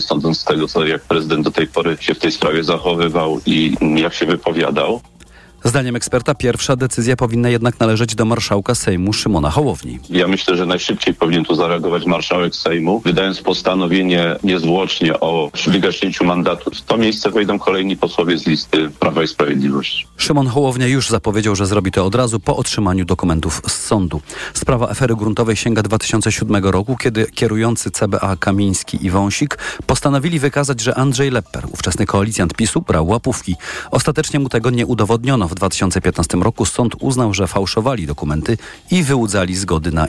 sądząc z tego, co jak prezydent do tej pory się w tej sprawie zachowywał i jak się wypowiadał. Zdaniem eksperta pierwsza decyzja powinna jednak należeć do marszałka Sejmu Szymona Hołowni. Ja myślę, że najszybciej powinien tu zareagować marszałek Sejmu, wydając postanowienie niezwłocznie o wygaśnięciu mandatu. W to miejsce wejdą kolejni posłowie z listy Prawa i Sprawiedliwości. Szymon Hołownia już zapowiedział, że zrobi to od razu po otrzymaniu dokumentów z sądu. Sprawa afery gruntowej sięga 2007 roku, kiedy kierujący CBA Kamiński i Wąsik postanowili wykazać, że Andrzej Lepper, ówczesny koalicjant PiSu, brał łapówki. Ostatecznie mu tego nie udowodniono. W 2015 roku sąd uznał, że fałszowali dokumenty i wyłudzali zgody na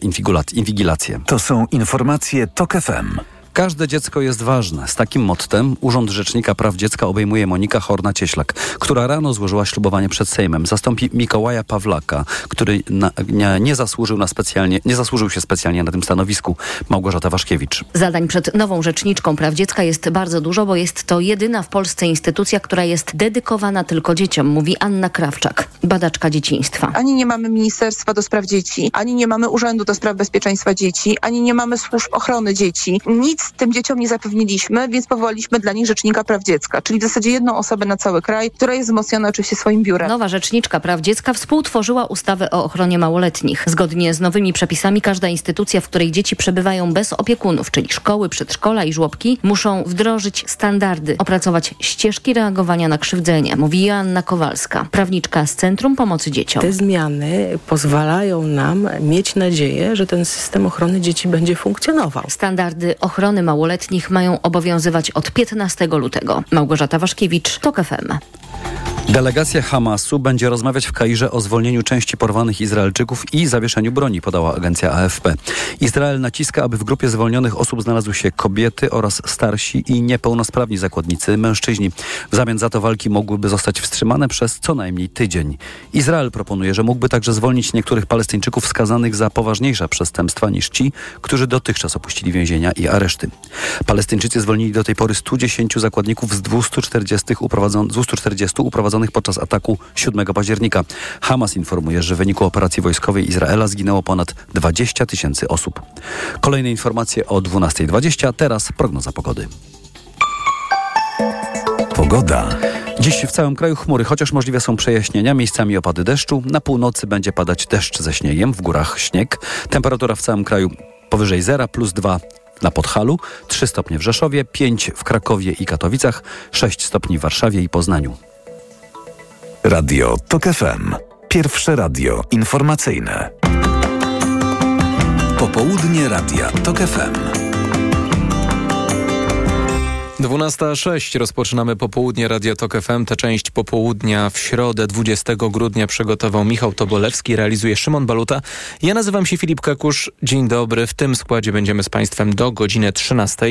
inwigilację. To są informacje TOK FM. Każde dziecko jest ważne. Z takim mottem Urząd Rzecznika Praw Dziecka obejmuje Monika Horna-Cieślak, która rano złożyła ślubowanie przed Sejmem. Zastąpi Mikołaja Pawlaka, który na, nie, nie, zasłużył na specjalnie, nie zasłużył się specjalnie na tym stanowisku. Małgorzata Waszkiewicz. Zadań przed nową Rzeczniczką Praw Dziecka jest bardzo dużo, bo jest to jedyna w Polsce instytucja, która jest dedykowana tylko dzieciom, mówi Anna Krawczak, badaczka dzieciństwa. Ani nie mamy Ministerstwa do Spraw Dzieci, ani nie mamy Urzędu do Spraw Bezpieczeństwa Dzieci, ani nie mamy służb ochrony dzieci. Nic tym dzieciom nie zapewniliśmy, więc powołaliśmy dla nich Rzecznika Praw Dziecka, czyli w zasadzie jedną osobę na cały kraj, która jest wzmocniona oczywiście swoim biurem. Nowa Rzeczniczka Praw Dziecka współtworzyła ustawę o ochronie małoletnich. Zgodnie z nowymi przepisami każda instytucja, w której dzieci przebywają bez opiekunów, czyli szkoły, przedszkola i żłobki, muszą wdrożyć standardy, opracować ścieżki reagowania na krzywdzenie, mówi Joanna Kowalska, prawniczka z Centrum Pomocy Dzieciom. Te zmiany pozwalają nam mieć nadzieję, że ten system ochrony dzieci będzie funkcjonował. Standardy ochrony małoletnich mają obowiązywać od 15 lutego. Małgorzata Waszkiewicz, TOK FM. Delegacja Hamasu będzie rozmawiać w Kairze o zwolnieniu części porwanych Izraelczyków i zawieszeniu broni, podała agencja AFP. Izrael naciska, aby w grupie zwolnionych osób znalazły się kobiety oraz starsi i niepełnosprawni zakładnicy, mężczyźni. W zamian za to walki mogłyby zostać wstrzymane przez co najmniej tydzień. Izrael proponuje, że mógłby także zwolnić niektórych Palestyńczyków skazanych za poważniejsze przestępstwa niż ci, którzy dotychczas opuścili więzienia i areszty. Palestyńczycy zwolnili do tej pory 110 zakładników z 240 uprowadzonych 240 uprowadzonych podczas ataku 7 października. Hamas informuje, że w wyniku operacji wojskowej Izraela zginęło ponad 20 tysięcy osób. Kolejne informacje o 12.20, teraz prognoza pogody. Pogoda. Dziś w całym kraju chmury, chociaż możliwe są przejaśnienia, miejscami opady deszczu. Na północy będzie padać deszcz ze śniegiem, w górach śnieg. Temperatura w całym kraju powyżej zera, plus 2 na Podhalu, 3 stopnie w Rzeszowie, 5 w Krakowie i Katowicach, 6 stopni w Warszawie i Poznaniu. Radio TOK FM. Pierwsze radio informacyjne. Popołudnie Radia TOK FM. 12.06 rozpoczynamy popołudnie Radio Tok FM. Tę część popołudnia w środę 20 grudnia przygotował Michał Tobolewski, realizuje Szymon Baluta. Ja nazywam się Filip Kakusz. Dzień dobry. W tym składzie będziemy z Państwem do godziny 13.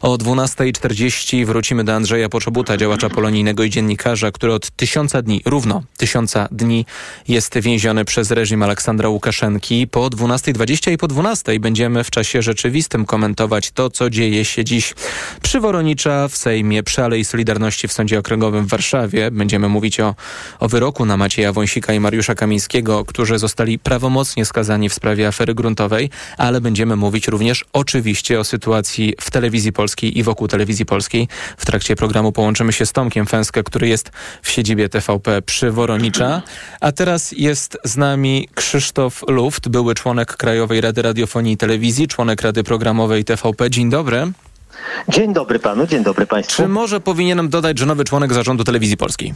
O 12.40 wrócimy do Andrzeja Poczobuta, działacza polonijnego i dziennikarza, który od tysiąca dni, równo tysiąca dni jest więziony przez reżim Aleksandra Łukaszenki. Po 12.20 i po 12.00 będziemy w czasie rzeczywistym komentować to, co dzieje się dziś przy W Sejmie przy Alei Solidarności w Sądzie Okręgowym w Warszawie. Będziemy mówić o, o wyroku na Macieja Wąsika i Mariusza Kamińskiego, którzy zostali prawomocnie skazani w sprawie afery gruntowej, ale będziemy mówić również oczywiście o sytuacji w telewizji polskiej i wokół telewizji polskiej. W trakcie programu połączymy się z Tomkiem Fęskę, który jest w siedzibie TVP przy Woronicza. A teraz jest z nami Krzysztof Luft, były członek Krajowej Rady Radiofonii i Telewizji, członek Rady Programowej TVP. Dzień dobry. Dzień dobry panu, dzień dobry państwu. Czy może powinienem dodać, że nowy członek zarządu telewizji polskiej?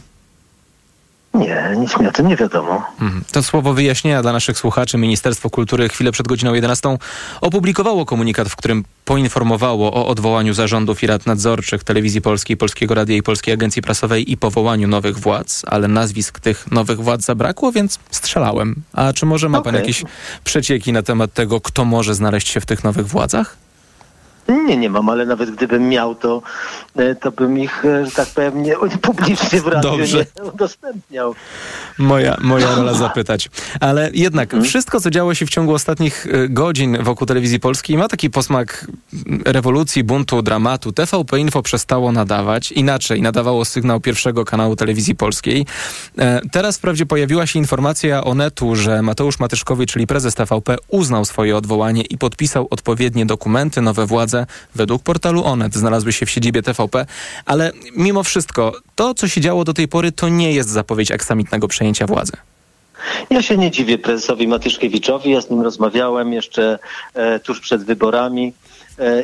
Nie, nic mi o tym nie wiadomo. Mhm. To słowo wyjaśnienia dla naszych słuchaczy. Ministerstwo Kultury chwilę przed godziną 11 opublikowało komunikat, w którym poinformowało o odwołaniu zarządów i rad nadzorczych Telewizji Polskiej, Polskiego Radia i Polskiej Agencji Prasowej i powołaniu nowych władz, ale nazwisk tych nowych władz zabrakło, więc strzelałem. A czy może ma okay. pan jakieś przecieki na temat tego, kto może znaleźć się w tych nowych władzach? Nie, nie mam, ale nawet gdybym miał, to, e, to bym ich, e, że tak powiem, nie, publicznie w radiu Dobrze. nie udostępniał. Moja, moja rola zapytać. Ale jednak hmm. wszystko, co działo się w ciągu ostatnich e, godzin wokół telewizji polskiej ma taki posmak rewolucji, buntu, dramatu. TVP Info przestało nadawać. Inaczej, nadawało sygnał pierwszego kanału telewizji polskiej. Teraz wprawdzie pojawiła się informacja o netu, że Mateusz Matyszkowicz, czyli prezes TVP, uznał swoje odwołanie i podpisał odpowiednie dokumenty, nowe władze według portalu Onet znalazły się w siedzibie TVP, ale mimo wszystko to, co się działo do tej pory, to nie jest zapowiedź aksamitnego przejęcia władzy. Ja się nie dziwię prezesowi Matyszkiewiczowi. Ja z nim rozmawiałem jeszcze e, tuż przed wyborami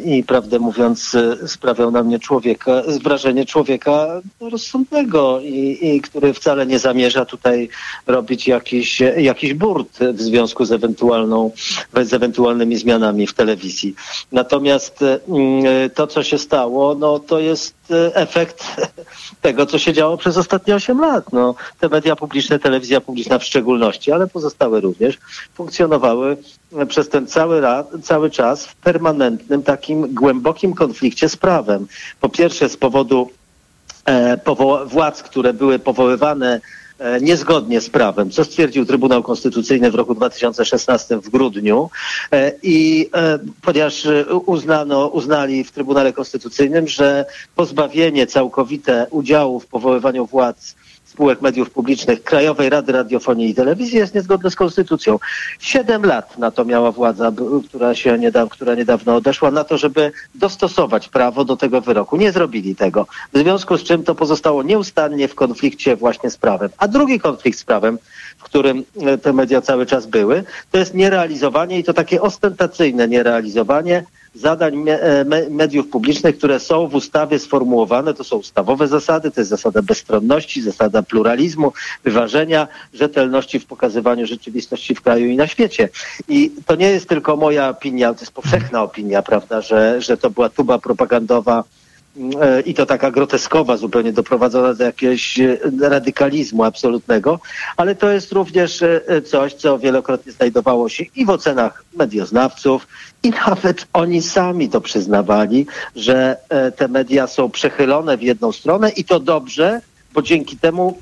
i prawdę mówiąc e, sprawiał na mnie człowieka, wrażenie człowieka rozsądnego i, i który wcale nie zamierza tutaj robić jakiś, jakiś burt w związku z ewentualną, z ewentualnymi zmianami w telewizji. Natomiast e, mm, to, co się stało, no to jest e, efekt tego, co się działo przez ostatnie 8 lat. No, te media publiczne, telewizja publiczna w szczególności, ale pozostałe również, funkcjonowały przez ten cały, cały czas w permanentnym, takim głębokim konflikcie z prawem. Po pierwsze z powodu e, władz, które były powoływane e, niezgodnie z prawem, co stwierdził Trybunał Konstytucyjny w roku 2016 w grudniu E, i e, ponieważ uznano, uznali w Trybunale Konstytucyjnym, że pozbawienie całkowite udziału w powoływaniu władz spółek mediów publicznych Krajowej Rady Radiofonii i Telewizji jest niezgodne z konstytucją. Siedem lat na to miała władza, która się niedawno, która niedawno odeszła, na to, żeby dostosować prawo do tego wyroku. Nie zrobili tego. W związku z czym to pozostało nieustannie w konflikcie właśnie z prawem. A drugi konflikt z prawem, w którym e, te media cały czas były, to jest nierealizowanie i to takie ostentacyjne nierealizowanie zadań me, e, me, mediów publicznych, które są w ustawie sformułowane. To są ustawowe zasady, to jest zasada bezstronności, zasada pluralizmu, wyważenia, rzetelności w pokazywaniu rzeczywistości w kraju i na świecie. I to nie jest tylko moja opinia, to jest powszechna opinia, prawda, że, że to była tuba propagandowa i to taka groteskowa, zupełnie doprowadzona do jakiegoś e, radykalizmu absolutnego, ale to jest również e, coś, co wielokrotnie znajdowało się i w ocenach medioznawców, i nawet oni sami to przyznawali, że e, te media są przechylone w jedną stronę i to dobrze, bo dzięki temu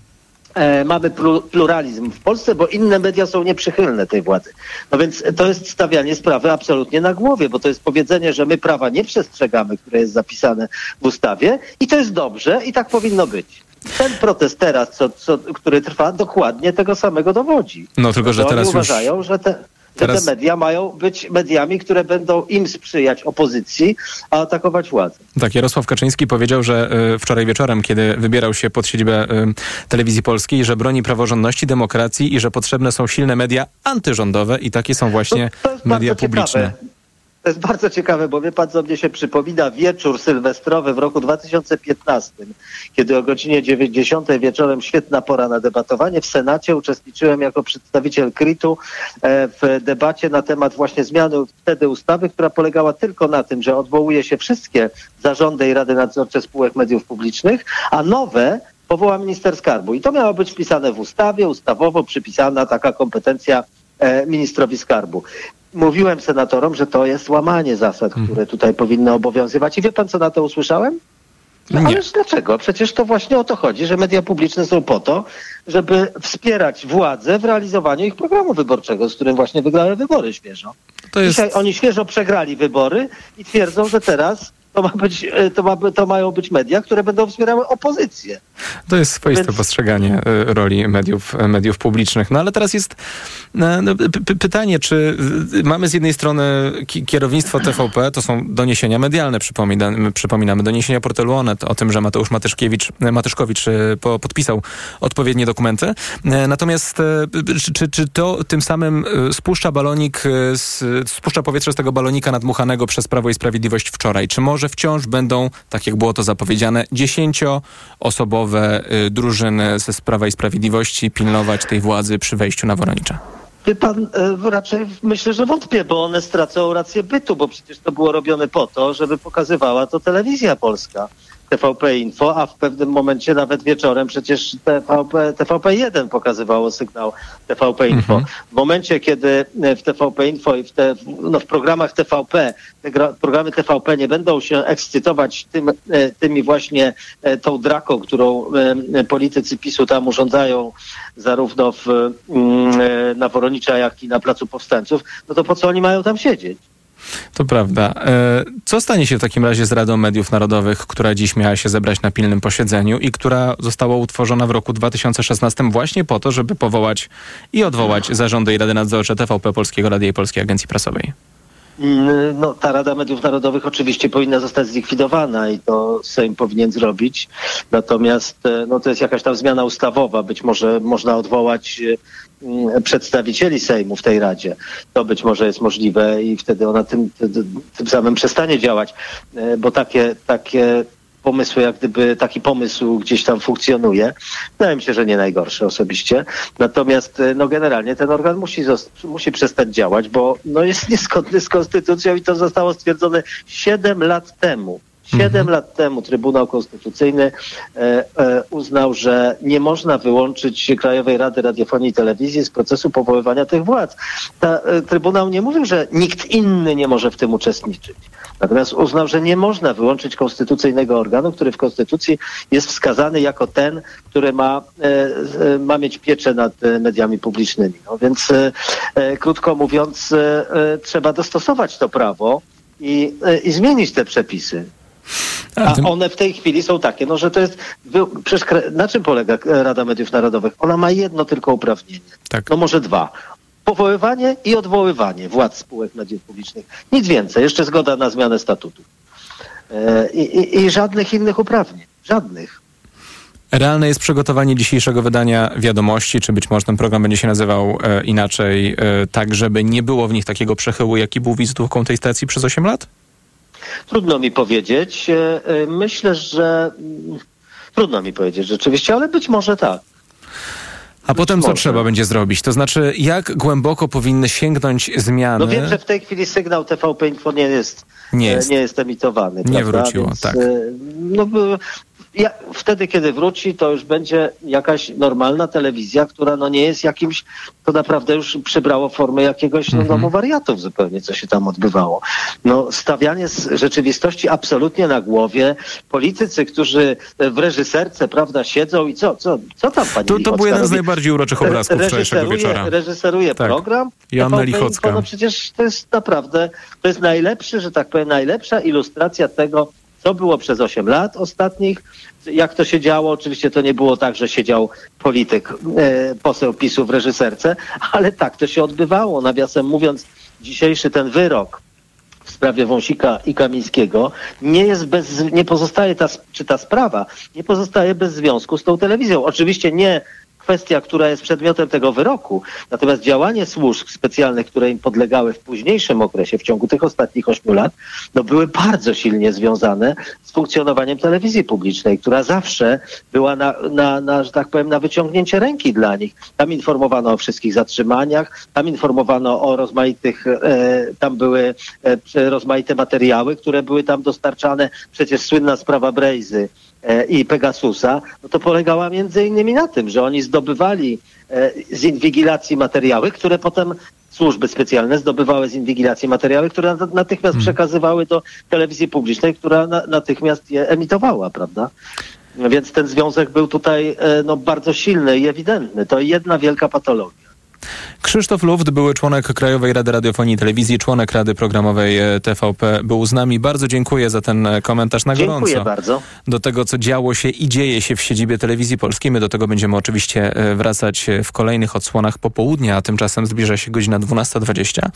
e, mamy plu- pluralizm w Polsce, bo inne media są nieprzychylne tej władzy. No więc to jest stawianie sprawy absolutnie na głowie, bo to jest powiedzenie, że my prawa nie przestrzegamy, które jest zapisane w ustawie i to jest dobrze i tak powinno być. Ten protest teraz, co, co, który trwa, dokładnie tego samego dowodzi. No tylko, że teraz już... uważają, że te, Teraz- te media mają być mediami, które będą im sprzyjać opozycji, a atakować władzę. Tak, Jarosław Kaczyński powiedział, że y, wczoraj wieczorem, kiedy wybierał się pod siedzibę y, telewizji polskiej, że broni praworządności, demokracji i że potrzebne są silne media antyrządowe i takie są właśnie To- to jest media publiczne. Ciekawe. To jest bardzo ciekawe, bo wie pan, co mnie się przypomina wieczór sylwestrowy w roku 2015, kiedy o godzinie 90 wieczorem, świetna pora na debatowanie, w Senacie uczestniczyłem jako przedstawiciel KRIT-u e, w debacie na temat właśnie zmiany wtedy ustawy, która polegała tylko na tym, że odwołuje się wszystkie zarządy i rady nadzorcze spółek mediów publicznych, a nowe powoła minister skarbu. I to miało być wpisane w ustawie, ustawowo przypisana taka kompetencja e, ministrowi skarbu. Mówiłem senatorom, że to jest łamanie zasad, które tutaj powinny obowiązywać. I wie pan, co na to usłyszałem? No, Nie. ależ dlaczego? Przecież to właśnie o to chodzi, że media publiczne są po to, żeby wspierać władzę w realizowaniu ich programu wyborczego, z którym właśnie wygrały wybory świeżo. Jest, Dzisiaj oni świeżo przegrali wybory i twierdzą, że teraz to, ma być, e, to, ma, to mają być media, które będą wspierały opozycję. to jest swoiste Więc- postrzeganie y, roli mediów, y, mediów publicznych. No ale teraz jest no, pytanie, czy mamy z jednej strony ki- kierownictwo TVP, to są doniesienia medialne, przypomina, przypominamy, doniesienia portalu Onet o tym, że Mateusz Matyszkiewicz, Matyszkowicz po, podpisał odpowiednie dokumenty. Natomiast czy, czy, to tym samym spuszcza balonik, spuszcza powietrze z tego balonika nadmuchanego przez Prawo i Sprawiedliwość wczoraj? Czy może wciąż będą, tak jak było to zapowiedziane, dziesięcioosobowe y, drużyny ze Prawa i Sprawiedliwości pilnować tej władzy przy wejściu na Woronicza? Wie pan, e, raczej myślę, że wątpię, bo one stracą rację bytu, bo przecież to było robione po to, żeby pokazywała to telewizja polska. TVP Info, a w pewnym momencie nawet wieczorem przecież TVP, TVP1 pokazywało sygnał TVP Info. Mhm. W momencie, kiedy w TVP Info i w, te, no w programach TVP, te gra, programy TVP nie będą się ekscytować tym, e, tymi właśnie e, tą draką, którą e, politycy PiSu tam urządzają zarówno w, mm, na Woronicza, jak i na Placu Powstańców, no to po co oni mają tam siedzieć? To prawda. E, Co stanie się w takim razie z Radą Mediów Narodowych, która dziś miała się zebrać na pilnym posiedzeniu i która została utworzona w roku 2016 właśnie po to, żeby powołać i odwołać zarządy i rady nadzorcze TVP Polskiego Radia i Polskiej Agencji Prasowej? Mm, no, ta Rada Mediów Narodowych oczywiście powinna zostać zlikwidowana i to Sejm powinien zrobić. Natomiast e, no, to jest jakaś tam zmiana ustawowa. Być może można odwołać mm, przedstawicieli Sejmu w tej Radzie. To być może jest możliwe i wtedy ona tym, tym, samym przestanie działać, bo takie, takie pomysły, jak gdyby taki pomysł gdzieś tam funkcjonuje. Wydaje mi się, że nie najgorszy osobiście. Natomiast e, no generalnie ten organ musi, musi przestać działać, bo no jest niezgodny z konstytucją i to zostało stwierdzone 7 lat temu. Siedem mhm. lat temu Trybunał Konstytucyjny e, e, uznał, że nie można wyłączyć Krajowej Rady Radiofonii i Telewizji z procesu powoływania tych władz. Ta, e, Trybunał nie mówił, że nikt inny nie może w tym uczestniczyć. Natomiast uznał, że nie można wyłączyć konstytucyjnego organu, który w Konstytucji jest wskazany jako ten, który ma, ma mieć pieczę nad mediami publicznymi. No więc krótko mówiąc, trzeba dostosować to prawo i, i zmienić te przepisy. A one w tej chwili są takie, no że to jest. Przecież na czym polega Rada Mediów Narodowych? Ona ma jedno tylko uprawnienie. Tak. No może dwa. Powoływanie i odwoływanie władz spółek mediów publicznych. Nic więcej. Jeszcze zgoda na zmianę statutu. E, I, i, I żadnych innych uprawnień. Żadnych. Realne jest przygotowanie dzisiejszego wydania wiadomości, czy być może ten program będzie się nazywał e, inaczej, e, tak żeby nie było w nich takiego przechyłu, jaki był wizytówką tej stacji przez 8 lat? Trudno mi powiedzieć. E, e, myślę, że mm, trudno mi powiedzieć rzeczywiście, ale być może tak. A być potem co może. trzeba będzie zrobić? To znaczy, jak głęboko powinny sięgnąć zmiany? No wiem, że w tej chwili sygnał TVP Info nie jest, nie jest, nie jest emitowany. Nie prawda? wróciło, Więc, tak. No, ja, wtedy, kiedy wróci, to już będzie jakaś normalna telewizja, która no nie jest jakimś, to naprawdę już przybrało formę jakiegoś no, domu wariatów zupełnie, co się tam odbywało. No, stawianie z rzeczywistości absolutnie na głowie, politycy, którzy w reżyserce, prawda, siedzą i co, co, co tam pani To, to był jeden z najbardziej uroczych obrazków wczorajszego wieczora. Reżyseruje tak. program. Joanna Lichocka. No przecież to jest naprawdę, to jest najlepszy, że tak powiem, najlepsza ilustracja tego, co było przez 8 lat ostatnich, jak to się działo. Oczywiście to nie było tak, że siedział polityk, e, poseł PiSu w reżyserce, ale tak to się odbywało. Nawiasem mówiąc, dzisiejszy ten wyrok w sprawie Wąsika i Kamińskiego nie jest bez, nie pozostaje ta, czy ta sprawa nie pozostaje bez związku z tą telewizją. Oczywiście nie kwestia, która jest przedmiotem tego wyroku. Natomiast działanie służb specjalnych, które im podlegały w późniejszym okresie, w ciągu tych ostatnich ośmiu lat, no były bardzo silnie związane z funkcjonowaniem telewizji publicznej, która zawsze była na, na, na że tak powiem, na wyciągnięcie ręki dla nich. Tam informowano o wszystkich zatrzymaniach, tam informowano o rozmaitych, e, tam były e, rozmaite materiały, które były tam dostarczane. Przecież słynna sprawa Brejzy, i Pegasusa, no to polegała między innymi na tym, że oni zdobywali e, z inwigilacji materiały, które potem służby specjalne zdobywały z inwigilacji materiały, które natychmiast hmm. przekazywały do telewizji publicznej, która natychmiast je emitowała, prawda? Więc ten związek był tutaj e, no, bardzo silny i ewidentny. To jedna wielka patologia. Krzysztof Luft, były członek Krajowej Rady Radiofonii i Telewizji, członek Rady Programowej e, TVP, był z nami. Bardzo dziękuję za ten e, komentarz na gorąco. Dziękuję bardzo. Do tego, co działo się i dzieje się w siedzibie Telewizji Polskiej. My do tego będziemy oczywiście e, wracać w kolejnych odsłonach popołudnia, a tymczasem zbliża się godzina 12.20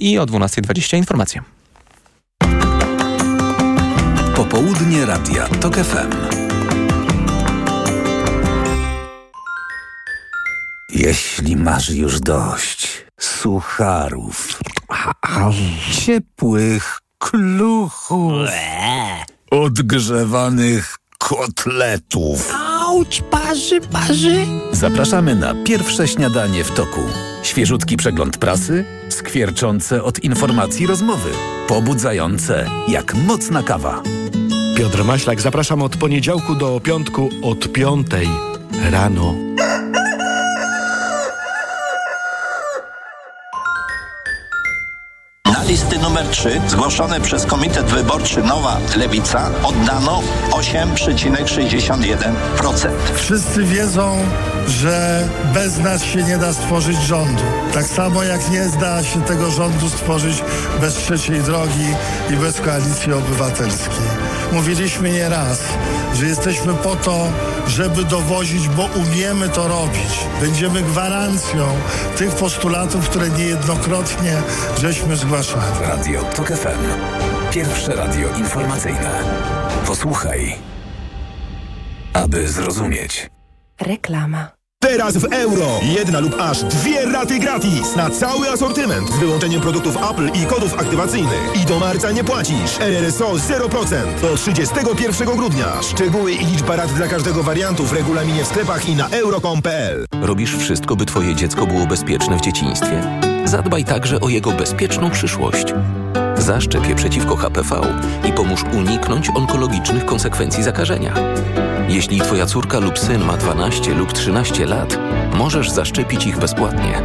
i o 12.20 informacje. Popołudnie Radia TOK FM. Jeśli masz już dość sucharów, ciepłych kluchów, odgrzewanych kotletów. Auć, parzy, parzy. Zapraszamy na pierwsze śniadanie w toku. Świeżutki przegląd prasy, skwierczące od informacji rozmowy, pobudzające jak mocna kawa. Piotr Maślak, zapraszam od poniedziałku do piątku od piątej rano. Numer 3 zgłoszone przez Komitet Wyborczy Nowa Lewica oddano 8,61%. Wszyscy wiedzą, że bez nas się nie da stworzyć rządu. Tak samo jak nie da się tego rządu stworzyć bez trzeciej drogi i bez koalicji obywatelskiej. mówiliśmy nie raz, że jesteśmy po to, żeby dowozić, bo umiemy to robić. Będziemy gwarancją tych postulatów, które niejednokrotnie żeśmy zgłaszali. Radio TOK FM. Pierwsze radio informacyjne. Posłuchaj, aby zrozumieć. Reklama. Teraz w euro. Jedna lub aż dwie raty gratis na cały asortyment z wyłączeniem produktów Apple i kodów aktywacyjnych. I do marca nie płacisz. RRSO 0% do 31 grudnia. Szczegóły i liczba rat dla każdego wariantu w regulaminie w sklepach i na euro.com.pl. Robisz wszystko, by twoje dziecko było bezpieczne w dzieciństwie? Zadbaj także o jego bezpieczną przyszłość. Zaszczep je przeciwko HPV i pomóż uniknąć onkologicznych konsekwencji zakażenia. Jeśli twoja córka lub syn ma 12 lub 13 lat, możesz zaszczepić ich bezpłatnie.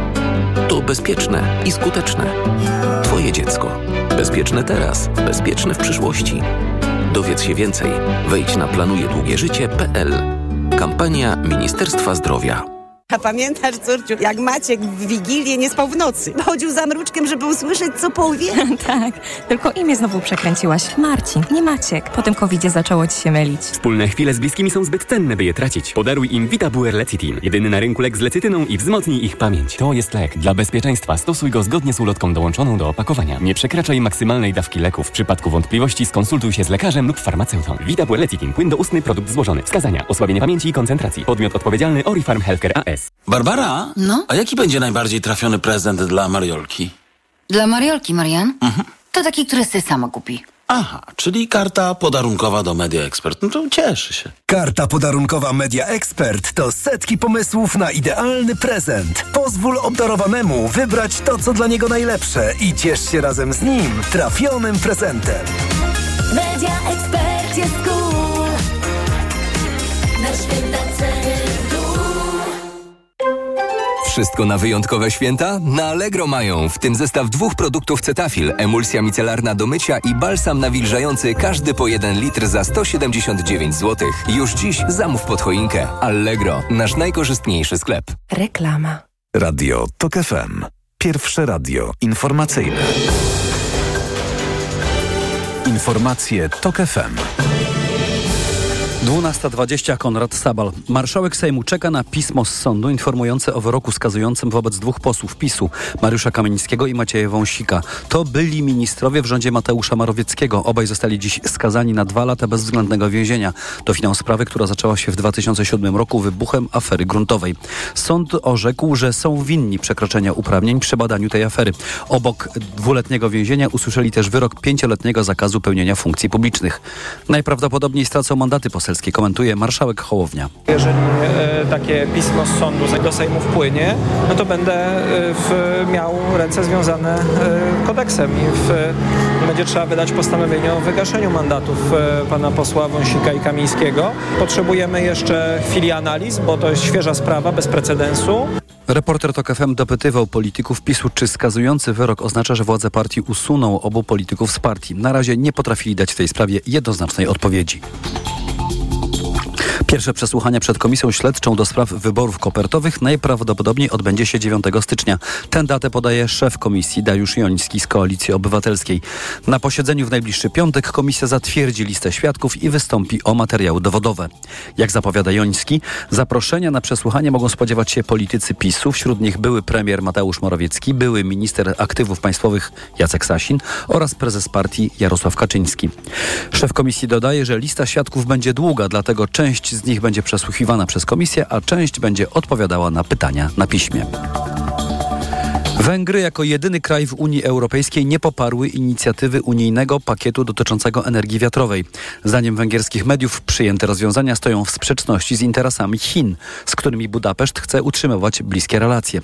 To bezpieczne i skuteczne. Twoje dziecko. Bezpieczne teraz, bezpieczne w przyszłości. Dowiedz się więcej. Wejdź na planujedługieżycie.pl. Kampania Ministerstwa Zdrowia. A pamiętasz, córciu, jak Maciek w Wigilię nie spał w nocy? Chodził za mruczkiem, żeby usłyszeć, co powie. tak, tylko imię znowu przekręciłaś. Marcin, nie Maciek. Po tym covidzie zaczęło ci się mylić. Wspólne chwile z bliskimi są zbyt cenne, by je tracić. Podaruj im Vitabuer Lecitin. Jedyny na rynku lek z lecytyną i wzmocnij ich pamięć. To jest lek. Dla bezpieczeństwa stosuj go zgodnie z ulotką dołączoną do opakowania. Nie przekraczaj maksymalnej dawki leków. W przypadku wątpliwości skonsultuj się z lekarzem lub farmaceutą. Vitabuer Lecitin. Płyn doustny, produkt złożony. Wskazania. Osłabienie pamięci i koncentracji. Podmiot odpowiedzialny Orifarm Healthcare AS. Barbara? No? A jaki będzie najbardziej trafiony prezent dla Mariolki? Dla Mariolki, Marian? Mhm. To taki, który sobie sama kupi. Aha, czyli karta podarunkowa do Media Expert. No to cieszy się. Karta podarunkowa Media Expert to setki pomysłów na idealny prezent. Pozwól obdarowanemu wybrać to, co dla niego najlepsze i ciesz się razem z nim trafionym prezentem. Media Expert jest cool. Wszystko na wyjątkowe święta? Na Allegro mają, w tym zestaw dwóch produktów Cetafil, emulsja micelarna do mycia i balsam nawilżający, każdy po 1 litr za 179 zł. Już dziś zamów pod choinkę. Allegro, nasz najkorzystniejszy sklep. Reklama. Radio TOK FM. Pierwsze radio informacyjne. Informacje TOK FM. 12.20 Konrad Sabal. Marszałek Sejmu czeka na pismo z sądu informujące o wyroku skazującym wobec dwóch posłów PiSu, Mariusza Kamińskiego i Macieja Wąsika. To byli ministrowie w rządzie Mateusza Marowieckiego. Obaj zostali dziś skazani na dwa lata bezwzględnego więzienia. To finał sprawy, która zaczęła się w 2007 roku wybuchem afery gruntowej. Sąd orzekł, że są winni przekroczenia uprawnień przy badaniu tej afery. Obok dwuletniego więzienia usłyszeli też wyrok pięcioletniego zakazu pełnienia funkcji publicznych. Najprawdopodobniej stracą mandaty poselskie komentuje marszałek Hołownia. Jeżeli e, takie pismo z sądu do Sejmu wpłynie, no to będę e, w, miał ręce związane e, kodeksem i w, będzie trzeba wydać postanowienie o wygaszeniu mandatów pana posła Wąsika i Kamińskiego. Potrzebujemy jeszcze chwili analiz, bo to jest świeża sprawa, bez precedensu. Reporter TOK FM dopytywał polityków PiSu, czy skazujący wyrok oznacza, że władze partii usuną obu polityków z partii. Na razie nie potrafili dać w tej sprawie jednoznacznej odpowiedzi. Pierwsze przesłuchanie przed Komisją Śledczą do spraw wyborów kopertowych najprawdopodobniej odbędzie się 9 stycznia. Tę datę podaje szef komisji Dariusz Joński z Koalicji Obywatelskiej. Na posiedzeniu w najbliższy piątek komisja zatwierdzi listę świadków i wystąpi o materiały dowodowe. Jak zapowiada Joński, zaproszenia na przesłuchanie mogą spodziewać się politycy PiSu, wśród nich były premier Mateusz Morawiecki, były minister aktywów państwowych Jacek Sasin oraz prezes partii Jarosław Kaczyński. Szef komisji dodaje, że lista świadków będzie długa, dlatego część z nich będzie przesłuchiwana przez komisję, a część będzie odpowiadała na pytania na piśmie. Węgry jako jedyny kraj w Unii Europejskiej nie poparły inicjatywy unijnego pakietu dotyczącego energii wiatrowej. Zdaniem węgierskich mediów przyjęte rozwiązania stoją w sprzeczności z interesami Chin, z którymi Budapeszt chce utrzymywać bliskie relacje.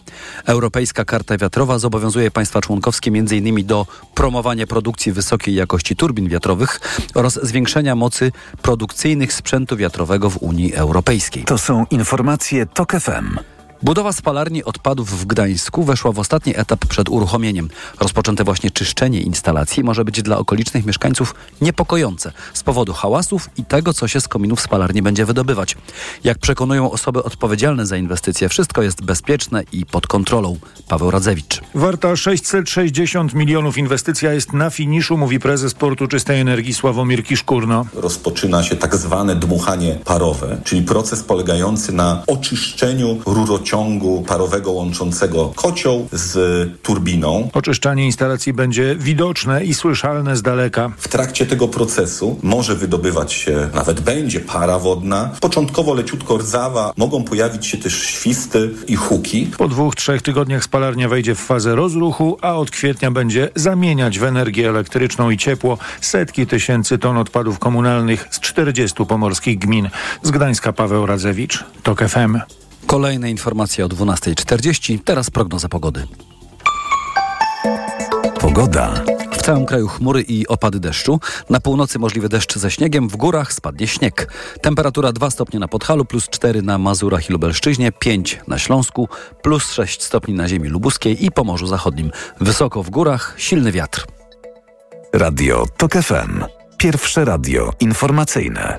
Europejska Karta Wiatrowa zobowiązuje państwa członkowskie m.in. do promowania produkcji wysokiej jakości turbin wiatrowych oraz zwiększenia mocy produkcyjnych sprzętu wiatrowego w Unii Europejskiej. To są informacje TOK FM. Budowa spalarni odpadów w Gdańsku weszła w ostatni etap przed uruchomieniem. Rozpoczęte właśnie czyszczenie instalacji może być dla okolicznych mieszkańców niepokojące z powodu hałasów i tego, co się z kominów spalarni będzie wydobywać. Jak przekonują osoby odpowiedzialne za inwestycje, wszystko jest bezpieczne i pod kontrolą. Paweł Radzewicz. Warta 660 milionów inwestycja jest na finiszu, mówi prezes Portu Czystej Energii Sławomir Kiszkurno. Rozpoczyna się tak zwane dmuchanie parowe, czyli proces polegający na oczyszczeniu rurociągu parowego łączącego kocioł z turbiną. Oczyszczanie instalacji będzie widoczne i słyszalne z daleka. W trakcie tego procesu może wydobywać się, nawet będzie para wodna, początkowo leciutko rdzawa, mogą pojawić się też świsty i huki. Po dwóch, trzech tygodniach spalarnia wejdzie w fazę rozruchu, a od kwietnia będzie zamieniać w energię elektryczną i ciepło setki tysięcy ton odpadów komunalnych z 40 pomorskich gmin. Z Gdańska Paweł Radzewicz, TOK FM. Kolejne informacje o 12.40, teraz prognoza pogody. Pogoda. W całym kraju chmury i opady deszczu. Na północy możliwy deszcz ze śniegiem, w górach spadnie śnieg. Temperatura 2 stopnie na Podhalu, plus 4 na Mazurach i Lubelszczyźnie, 5 na Śląsku, plus 6 stopni na ziemi lubuskiej i Pomorzu Zachodnim. Wysoko w górach, silny wiatr. Radio TOK FM. Pierwsze radio informacyjne.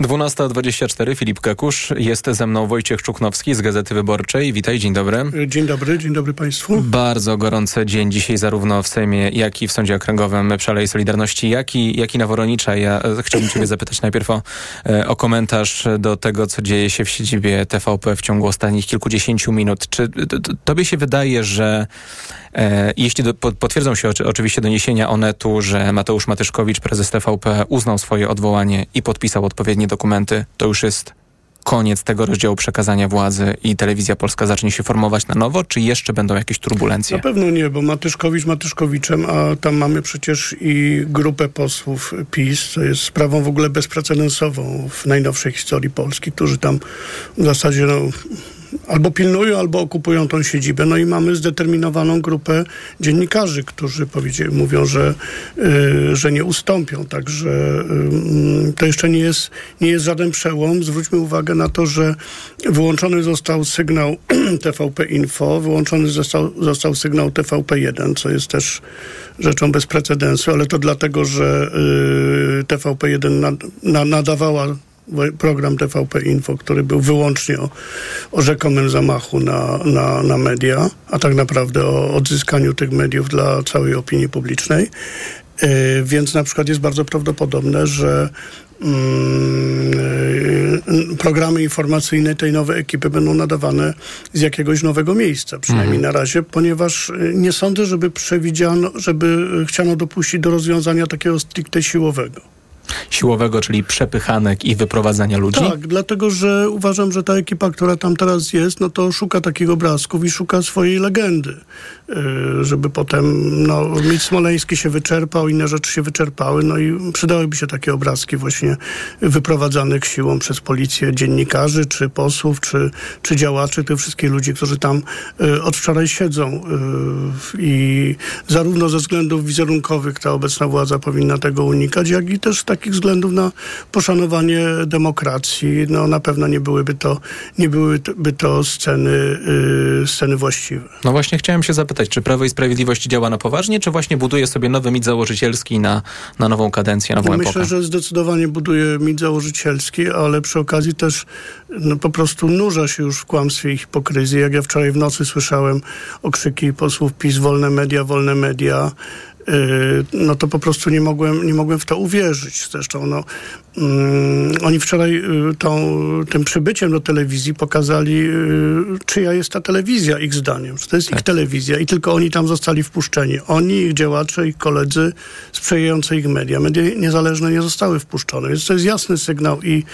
12.24, Filip Kakusz, jest ze mną Wojciech Czuknowski z Gazety Wyborczej. Witaj, dzień dobry. Dzień dobry, dzień dobry Państwu. Bardzo gorący dzień dzisiaj zarówno w Sejmie, jak i w Sądzie Okręgowym przy Alei Solidarności, jak i, jak i na Woronicza. Ja e, chciałbym Ciebie zapytać najpierw o, e, o komentarz do tego, co dzieje się w siedzibie TVP w ciągu ostatnich kilkudziesięciu minut. Czy Tobie się wydaje, że E, Jeśli do, po- potwierdzą się oczy, oczywiście doniesienia Onetu, że Mateusz Matyszkowicz, prezes TVP, uznał swoje odwołanie i podpisał odpowiednie dokumenty, to już jest koniec tego rozdziału przekazania władzy i telewizja polska zacznie się formować na nowo, czy jeszcze będą jakieś turbulencje? Na pewno nie, bo Matyszkowicz Matyszkowiczem, a tam mamy przecież i grupę posłów PiS, co jest sprawą w ogóle bezprecedensową w najnowszej historii Polski, którzy tam w zasadzie no, albo pilnują, albo okupują tą siedzibę. No i mamy zdeterminowaną grupę dziennikarzy, którzy mówią, że, y, że nie ustąpią. Także y, to jeszcze nie jest, nie jest żaden przełom. Zwróćmy uwagę na to, że wyłączony został sygnał TVP Info, wyłączony został, został sygnał TVP1, co jest też rzeczą bez precedensu, ale to dlatego, że y, TVP1 nad, na, nadawała program TVP Info, który był wyłącznie o, o rzekomym zamachu na, na, na media, a tak naprawdę o odzyskaniu tych mediów dla całej opinii publicznej. Yy, więc na przykład jest bardzo prawdopodobne, że mm, yy, programy informacyjne tej nowej ekipy będą nadawane z jakiegoś nowego miejsca, przynajmniej Mhm. na razie, ponieważ yy, nie sądzę, żeby przewidziano, żeby chciano dopuścić do rozwiązania takiego stricte siłowego. Siłowego, czyli przepychanek i wyprowadzania ludzi? Tak, dlatego że uważam, że ta ekipa, która tam teraz jest, no to szuka takich obrazków i szuka swojej legendy, yy, żeby potem, no, mit smoleński się wyczerpał, inne rzeczy się wyczerpały, no i przydałyby się takie obrazki właśnie wyprowadzanych siłą przez policję dziennikarzy, czy posłów, czy, czy działaczy, tych wszystkich ludzi, którzy tam yy, od wczoraj siedzą yy, i zarówno ze względów wizerunkowych ta obecna władza powinna tego unikać, jak i też takich względów na poszanowanie demokracji. No na pewno nie byłyby to, nie byłyby to sceny, yy, sceny właściwe. No właśnie chciałem się zapytać, czy Prawo i Sprawiedliwość działa na poważnie, czy właśnie buduje sobie nowy mit założycielski na, na nową kadencję, nową Myślę, epokę? że zdecydowanie buduje mit założycielski, ale przy okazji też no, po prostu nurza się już w kłamstwie i hipokryzji. Jak ja wczoraj w nocy słyszałem okrzyki posłów PiS, wolne media, wolne media, no to po prostu nie mogłem, nie mogłem w to uwierzyć. Zresztą no, oni wczoraj y, tą, tym przybyciem do telewizji pokazali, y, czyja jest ta telewizja, ich zdaniem. Że to jest ich telewizja i tylko oni tam zostali wpuszczeni. Oni, ich działacze, ich koledzy sprzyjające ich media. Media niezależne nie zostały wpuszczone. Więc to jest jasny sygnał i,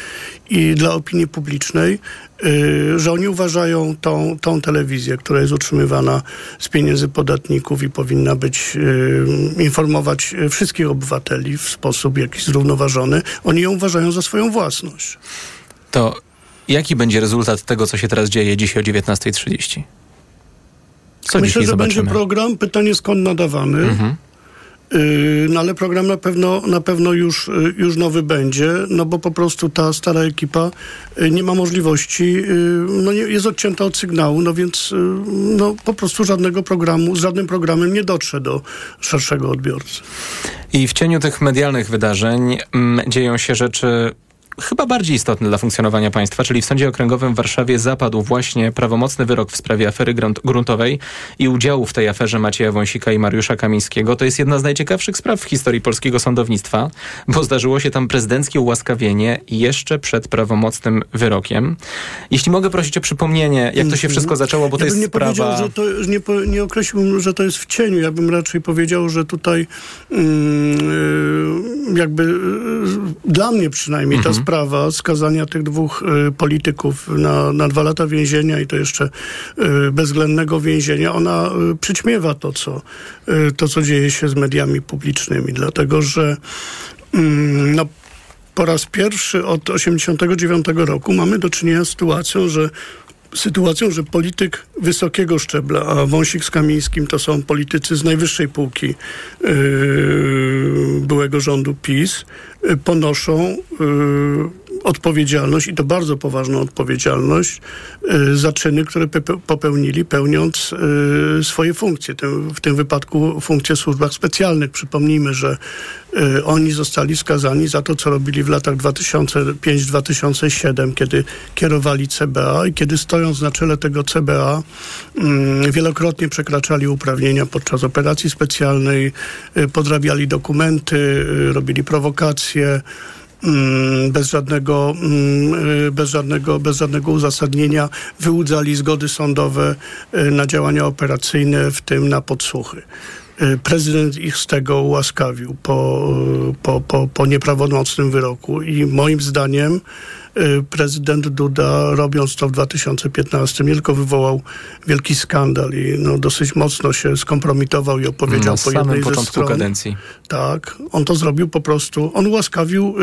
i dla opinii publicznej, y, że oni uważają tą, tą telewizję, która jest utrzymywana z pieniędzy podatników i powinna być, informować wszystkich obywateli w sposób jakiś zrównoważony. Oni ją uważają za swoją własność. To jaki będzie rezultat tego, co się teraz dzieje dzisiaj o 19.30? Co Myślę, że będzie zobaczymy? program. Pytanie skąd nadawany. Mhm. Yy, No ale program na pewno, na pewno już, yy, już nowy będzie, no bo po prostu ta stara ekipa yy, nie ma możliwości, no jest odcięta od sygnału, no więc no po prostu żadnego programu, z żadnym programem nie dotrze do szerszego odbiorcy. I w cieniu tych medialnych wydarzeń mm, dzieją się rzeczy chyba bardziej istotne dla funkcjonowania państwa, czyli w Sądzie Okręgowym w Warszawie zapadł właśnie prawomocny wyrok w sprawie afery grunt, gruntowej i udziału w tej aferze Macieja Wąsika i Mariusza Kamińskiego. To jest jedna z najciekawszych spraw w historii polskiego sądownictwa, bo zdarzyło się tam prezydenckie ułaskawienie jeszcze przed prawomocnym wyrokiem. Jeśli mogę prosić o przypomnienie, jak to się wszystko zaczęło, bo to Mhm. ja bym jest nie sprawa... powiedział, że to, nie, nie określiłbym, że to jest w cieniu. Ja bym raczej powiedział, że tutaj mm, y, jakby y, dla mnie przynajmniej ta sprawa skazania tych dwóch y, polityków na, na dwa lata więzienia i to jeszcze y, bezwzględnego więzienia, ona y, przyćmiewa to co, to, co dzieje się z mediami publicznymi. Dlatego, że mm, no, po raz pierwszy od 1989 roku mamy do czynienia z sytuacją, że sytuacją, że polityk wysokiego szczebla, a Wąsik z Kamińskim to są politycy z najwyższej półki yy, byłego rządu PiS, yy, ponoszą yy, odpowiedzialność i to bardzo poważną odpowiedzialność yy, za czyny, które popełnili pełniąc yy, swoje funkcje, w tym wypadku funkcje w służbach specjalnych. Przypomnijmy, że yy, oni zostali skazani za to, co robili w latach 2005-2007, kiedy kierowali CBA i kiedy stojąc na czele tego CBA mm, wielokrotnie przekraczali uprawnienia podczas operacji specjalnej, y, podrabiali dokumenty, y, robili prowokacje bez żadnego, mm, bez, żadnego, bez żadnego uzasadnienia wyłudzali zgody sądowe y, na działania operacyjne, w tym na podsłuchy. Y, Prezydent ich z tego ułaskawił po, y, po, po, po nieprawomocnym wyroku i moim zdaniem prezydent Duda robiąc to w 2015 nie tylko wywołał wielki skandal i no, dosyć mocno się skompromitował i opowiedział Na po jednej ze stron. kadencji. Tak, on to zrobił po prostu. On ułaskawił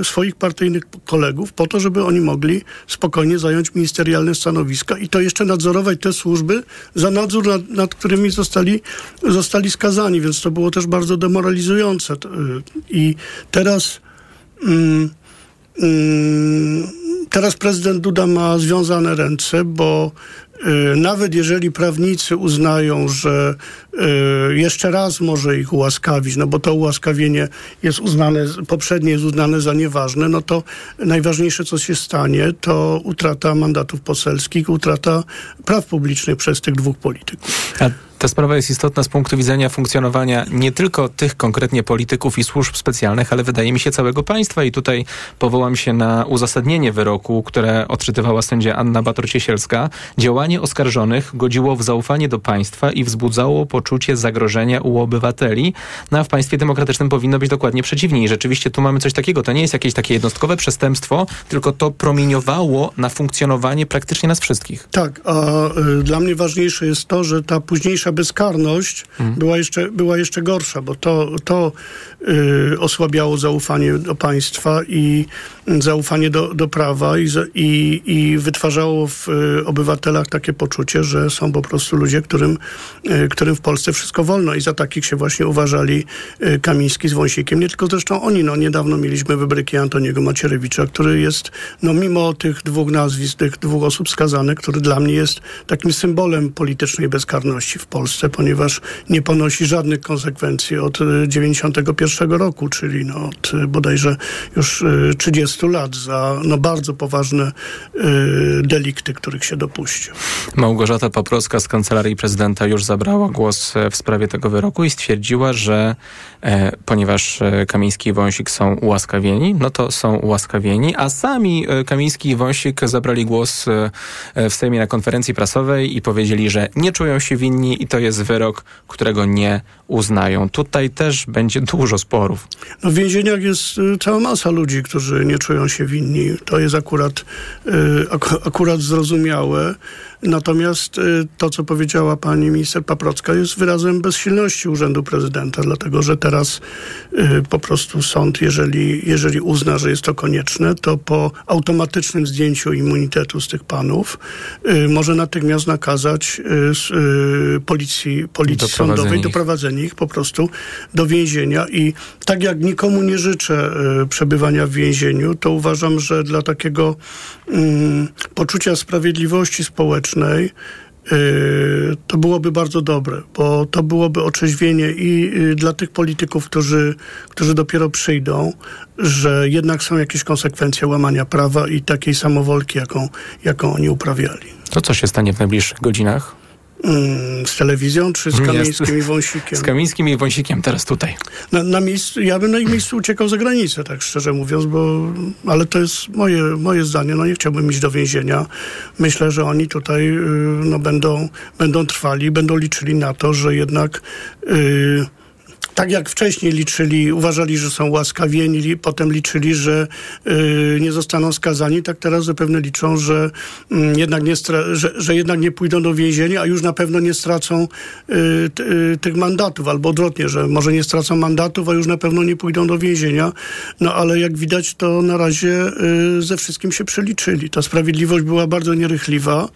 y, swoich partyjnych kolegów po to, żeby oni mogli spokojnie zająć ministerialne stanowiska i to jeszcze nadzorować te służby za nadzór, nad, nad którymi zostali, zostali skazani, więc to było też bardzo demoralizujące. Y, I teraz. Mm, Teraz prezydent Duda ma związane ręce, bo y, nawet jeżeli prawnicy uznają, że y, jeszcze raz może ich ułaskawić, no bo to ułaskawienie jest uznane, poprzednie jest uznane za nieważne, no to najważniejsze, co się stanie, to utrata mandatów poselskich, utrata praw publicznych przez tych dwóch polityków. A ta sprawa jest istotna z punktu widzenia funkcjonowania nie tylko tych konkretnie polityków i służb specjalnych, ale wydaje mi się całego państwa. I tutaj powołam się na uzasadnienie wyroku, które odczytywała sędzia Anna Bator-Ciesielska. Działanie oskarżonych godziło w zaufanie do państwa i wzbudzało poczucie zagrożenia u obywateli. No a w państwie demokratycznym powinno być dokładnie przeciwnie. I rzeczywiście tu mamy coś takiego. To nie jest jakieś takie jednostkowe przestępstwo, tylko to promieniowało na funkcjonowanie praktycznie nas wszystkich. Tak, a y, dla mnie ważniejsze jest to, że ta późniejsza bezkarność była, jeszcze, była jeszcze gorsza, bo to, to Y, osłabiało zaufanie do państwa i zaufanie do, do prawa i, i, i wytwarzało w y, obywatelach takie poczucie, że są po prostu ludzie, którym, y, którym w Polsce wszystko wolno i za takich się właśnie uważali Kamiński z Wąsikiem. Nie tylko zresztą oni, no niedawno mieliśmy wybryki Antoniego Macierewicza, który jest, no mimo tych dwóch nazwisk, tych dwóch osób skazanych, który dla mnie jest takim symbolem politycznej bezkarności w Polsce, ponieważ nie ponosi żadnych konsekwencji od 91 roku, czyli no od y, bodajże już y, 30 lat za no bardzo poważne y, delikty, których się dopuścił. Małgorzata Paprowska z Kancelarii Prezydenta już zabrała głos e, w sprawie tego wyroku i stwierdziła, że ponieważ e, Kamiński i Wąsik są ułaskawieni, no to są ułaskawieni, a sami e, Kamiński i Wąsik zabrali głos e, e, w Sejmie na konferencji prasowej i powiedzieli, że nie czują się winni i to jest wyrok, którego nie uznają. Tutaj też będzie dużo sporów. No w więzieniach jest cała masa ludzi, którzy nie czują się winni. To jest akurat, ak- akurat zrozumiałe. Natomiast y, to, co powiedziała pani minister Paprocka, jest wyrazem bezsilności Urzędu Prezydenta, dlatego że teraz y, po prostu sąd, jeżeli, jeżeli uzna, że jest to konieczne, to po automatycznym zdjęciu immunitetu z tych panów y, może natychmiast nakazać policji policji, Doprowadzenie sądowej, ich. doprowadzenie ich po prostu do więzienia. I tak jak nikomu nie życzę przebywania w więzieniu, to uważam, że dla takiego mm, poczucia sprawiedliwości społecznej y, to byłoby bardzo dobre, bo to byłoby otrzeźwienie i y, dla tych polityków, którzy, którzy dopiero przyjdą, że jednak są jakieś konsekwencje łamania prawa i takiej samowolki, jaką, jaką oni uprawiali. To co się stanie w najbliższych godzinach? Mm, z telewizją czy z Kamińskim i Wąsikiem? Z Kamińskim i Wąsikiem teraz tutaj. Na, na miejscu, ja bym na ich miejscu uciekał za granicę, tak szczerze mówiąc, bo, ale to jest moje, moje zdanie. No nie chciałbym iść do więzienia. Myślę, że oni tutaj y, no, będą, będą trwali, będą liczyli na to, że jednak y, tak jak wcześniej liczyli, uważali, że są łaskawieni, potem liczyli, że y, nie zostaną skazani, tak teraz zapewne liczą, że, mm, jednak nie że, że jednak nie pójdą do więzienia, a już na pewno nie stracą y, y, tych mandatów, albo odwrotnie, że może nie stracą mandatów, a już na pewno nie pójdą do więzienia. No ale jak widać, to na razie y, ze wszystkim się przeliczyli. Ta sprawiedliwość była bardzo nierychliwa,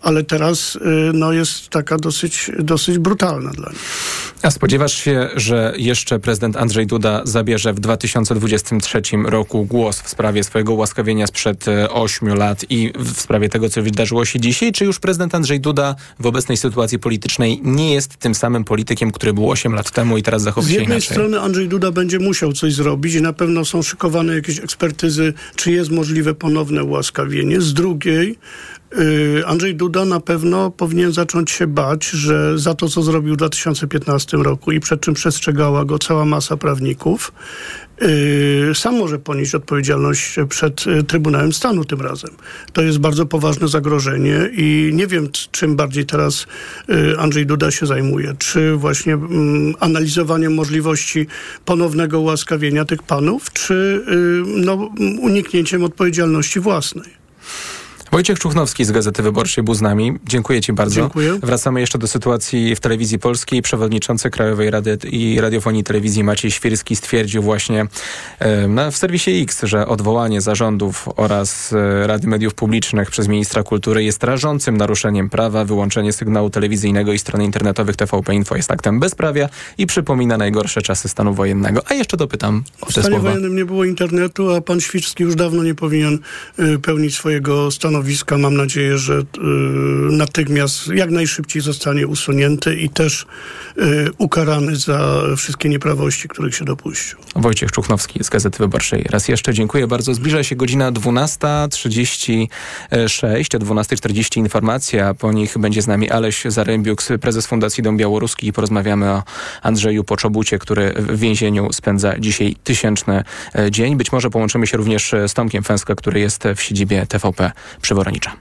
ale teraz y, no, jest taka dosyć, dosyć brutalna dla nich. A spodziewasz się, że jeszcze prezydent Andrzej Duda zabierze w 2023 roku głos w sprawie swojego ułaskawienia sprzed 8 lat i w sprawie tego, co wydarzyło się dzisiaj? Czy już prezydent Andrzej Duda w obecnej sytuacji politycznej nie jest tym samym politykiem, który był 8 lat temu i teraz Z zachowuje się jednej inaczej? strony Andrzej Duda będzie musiał coś zrobić i na pewno są szykowane jakieś ekspertyzy, czy jest możliwe ponowne ułaskawienie. Z drugiej Andrzej Duda na pewno powinien zacząć się bać, że za to, co zrobił w 2015 roku i przed czym przestrzegała go cała masa prawników, y, sam może ponieść odpowiedzialność przed y, Trybunałem Stanu tym razem. To jest bardzo poważne zagrożenie i nie wiem, czym bardziej teraz y, Andrzej Duda się zajmuje. Czy właśnie mm, analizowaniem możliwości ponownego ułaskawienia tych panów, czy y, no, m, uniknięciem odpowiedzialności własnej. Wojciech Czuchnowski z Gazety Wyborczej był z nami. Dziękuję Ci bardzo. Dziękuję. Wracamy jeszcze do sytuacji w telewizji polskiej. Przewodniczący Krajowej Rady i Radiofonii i Telewizji Maciej Świrski stwierdził właśnie w serwisie X, że odwołanie zarządów oraz e, Rady Mediów Publicznych przez ministra kultury jest rażącym naruszeniem prawa. Wyłączenie sygnału telewizyjnego i stron internetowych TVP Info jest aktem bezprawia i przypomina najgorsze czasy stanu wojennego. A jeszcze dopytam o W te stanie słowa. wojennym nie było internetu, a pan Świrski już dawno nie powinien y, pełnić swojego stanowiska. Mam nadzieję, że y, natychmiast, jak najszybciej zostanie usunięty i też y, ukarany za wszystkie nieprawości, których się dopuścił. Wojciech Czuchnowski z Gazety Wyborczej. Raz jeszcze dziękuję bardzo. Zbliża się godzina 12.36, o 12.40 informacja, po nich będzie z nami Aleś Zarębiuk, prezes Fundacji Dom Białoruski i porozmawiamy o Andrzeju Poczobucie, który w więzieniu spędza dzisiaj tysięczny e, dzień. Być może połączymy się również z Tomkiem Fęska, który jest w siedzibie TVP Przyworanicza.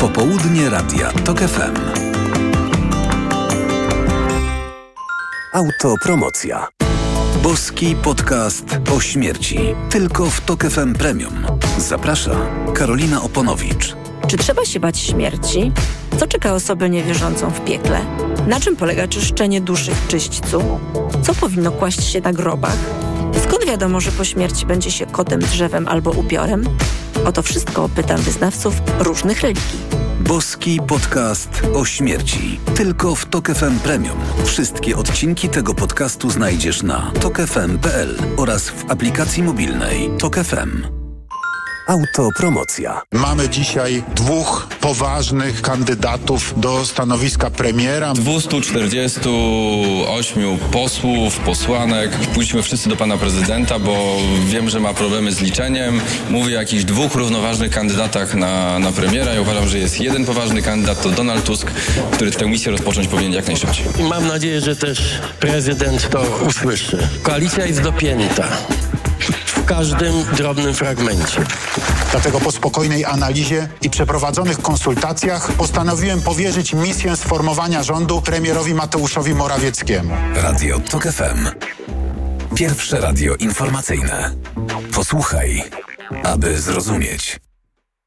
Popołudnie Radia TOK FM. Autopromocja. Boski podcast o śmierci. Tylko w TOK FM Premium. Zaprasza Karolina Oponowicz. Czy trzeba się bać śmierci? Co czeka osobę niewierzącą w piekle? Na czym polega czyszczenie duszy w czyśćcu? Co powinno kłaść się na grobach? Wiadomo, że po śmierci będzie się kotem, drzewem albo upiorem? O to wszystko pytam wyznawców różnych religii. Boski podcast o śmierci. Tylko w TOK FM Premium. Wszystkie odcinki tego podcastu znajdziesz na tokefm.pl oraz w aplikacji mobilnej TOK FM. Autopromocja. Mamy dzisiaj dwóch poważnych kandydatów do stanowiska premiera. 248 posłów, posłanek. Pójdźmy wszyscy do pana prezydenta, bo wiem, że ma problemy z liczeniem. Mówi o jakichś dwóch równoważnych kandydatach na, na premiera. Ja uważam, że jest jeden poważny kandydat, to Donald Tusk, który tę misję rozpocząć powinien jak najszybciej. I mam nadzieję, że też prezydent to usłyszy. Koalicja jest dopięta każdym drobnym fragmencie. Dlatego po spokojnej analizie i przeprowadzonych konsultacjach postanowiłem powierzyć misję sformowania rządu premierowi Mateuszowi Morawieckiemu. Radio TOK FM. Pierwsze radio informacyjne. Posłuchaj, aby zrozumieć.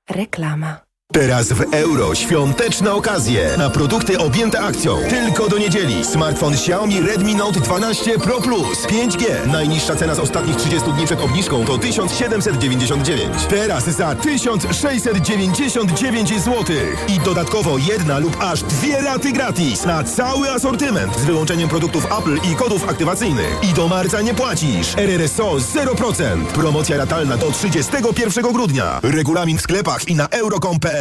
Reklama. Teraz w euro świąteczne okazje na produkty objęte akcją. Tylko do niedzieli. Smartfon Xiaomi Redmi Note 12 Pro Plus 5G. Najniższa cena z ostatnich 30 dni przed obniżką to 1799. Teraz za 1699 zł. I dodatkowo jedna lub aż dwie raty gratis na cały asortyment z wyłączeniem produktów Apple i kodów aktywacyjnych. I do marca nie płacisz. RRSO 0%. Promocja ratalna do 31 grudnia. Regulamin w sklepach i na euro.com.pl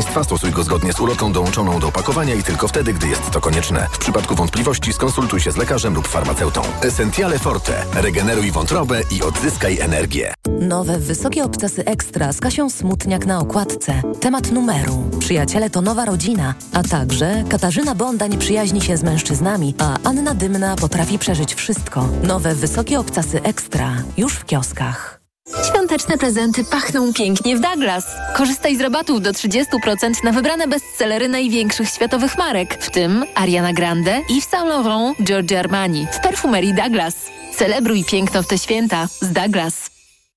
stosuj go zgodnie z ulotką dołączoną do opakowania i tylko wtedy, gdy jest to konieczne. W przypadku wątpliwości skonsultuj się z lekarzem lub farmaceutą. Essentiale Forte. Regeneruj wątrobę i odzyskaj energię. Nowe wysokie obcasy ekstra z Kasią Smutniak na okładce. Temat numeru. Przyjaciele to nowa rodzina. A także Katarzyna Bonda nie przyjaźni się z mężczyznami, a Anna Dymna potrafi przeżyć wszystko. Nowe wysokie obcasy ekstra. Już w kioskach. Świąteczne prezenty pachną pięknie w Douglas. Korzystaj z rabatów do 30% na wybrane bestsellery największych światowych marek, w tym Ariana Grande, Yves Saint Laurent, Giorgio Armani. W perfumerii Douglas. Celebruj piękno w te święta z Douglas.